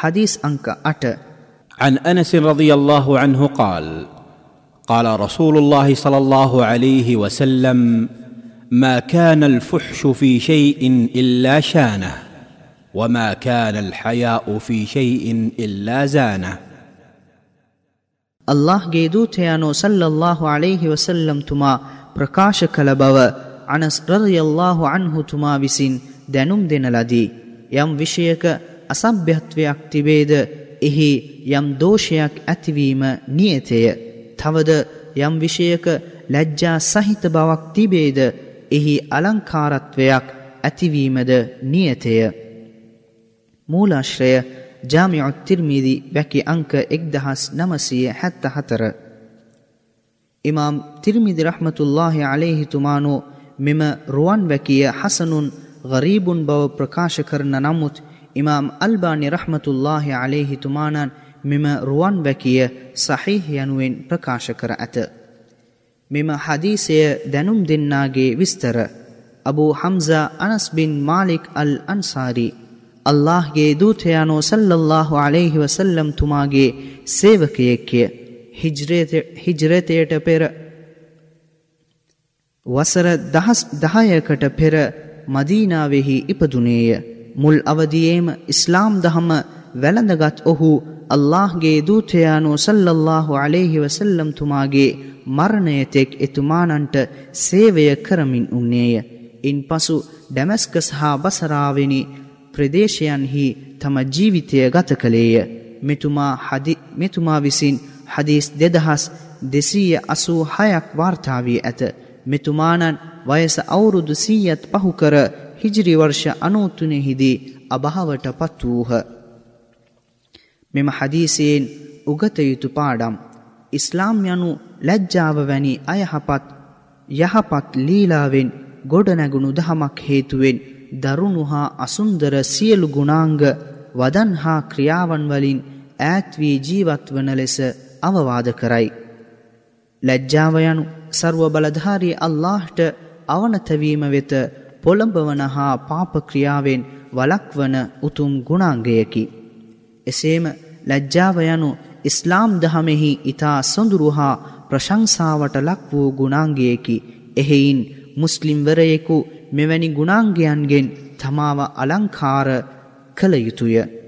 حديث أنك أت عن أنس رضي الله عنه قال قال رسول الله صلى الله عليه وسلم ما كان الفحش في شيء إلا شانه وما كان الحياء في شيء إلا زانه. الله جيدو تيانو صلى الله عليه وسلم تما ವಸಲ್ಲಂ كلبوا عنس رضي الله عنه تما بسين دنم دين لدي يم وشيك යම් විෂයක අසභ්‍යත්වයක් තිබේද එහි යම් දෝෂයක් ඇතිවීම නියතය. තවද යම් විෂයක ලැජ්ජා සහිත බවක් තිබේද එහි අලංකාරත්වයක් ඇතිවීමද නියතය. මූලාශ්‍රය ජාමිඋත් තිර්මීදි වැකි අංක එක්දහස් නමසය හැත්ත හතර. ඉමාම් තිර්මිදි රහමතුල්له අලෙහි තුමානෝ මෙම රුවන් වැකිය හසනුන් ගරීබුන් බව ප්‍රකාශ කරන නමුත් ඉමාම් අල්බානි රහමතුල්له අලෙහි තුමානන් මෙම රුවන් වැකිය සහිහ යනුවෙන් ප්‍රකාශ කර ඇත. මෙම හදීසය දැනුම් දෙන්නාගේ විස්තර අබූ හම්සා අනස්බින් මාලික් අල් අන්සාරී අල්لهගේ දූතයානෝ සල්ලල්له අලෙහි වසල්ලම් තුමාගේ සේවකයෙක්කය හිජරතයට පෙර වසර දහස් දහයකට පෙර මදීනාවෙහි ඉපදුනේය. මුල් අවදියේම ඉස්ලාම් දහම වැළඳගත් ඔහු අල්ලාහ්ගේ දූතයානෝ සල්ලල්ලාහු අලේහි වසල්ලම් තුමාගේ මරණයතෙක් එතුමානන්ට සේවය කරමින් උන්නේය. ඉන් පසු ඩැමස්කස් හා බසරාවෙනි ප්‍රදේශයන්හි තම ජීවිතය ගත කළේය. මෙතුමා විසින් හදීස් දෙදහස් දෙසීය අසූ හයක් වාර්තාාවී ඇත. මෙතුමානන් වයස අවුරුදු සීයත් පහුකර හිජිරි වර්ෂ අනෝතුනෙහිදී අභාවට පත් වූහ. මෙම හදීසයෙන් උගත යුතු පාඩම් ඉස්ලාම් යනු ලැජ්ජාව වැනි අයහපත් යහපත් ලීලාවෙන් ගොඩනැගුණු දහමක් හේතුවෙන් දරුණු හා අසුන්දර සියලු ගුණාංග වදන් හා ක්‍රියාවන් වලින් ඈත් වී ජීවත් වන ලෙස අවවාද කරයි. ලැජ්ජාව යනු සර්ව බලධාරී අල්ලාහ්ට අවනතවීම වෙත පොළඹවන හා පාප ක්‍රියාවෙන් වලක්වන උතුම් ගුණාංගයකි. එසේම ලැජ්ජාව යනු ඉස්ලාම් දහමෙහි ඊතා සොඳුරු හා ප්‍රශංසාවට ලක් වූ ගුණාංගයකි. එහෙයින් මුස්ලිම්වරයෙකු මෙවැනි ගුණාංගයන්ගෙන් තමාව අලංකාර කළ යුතුය.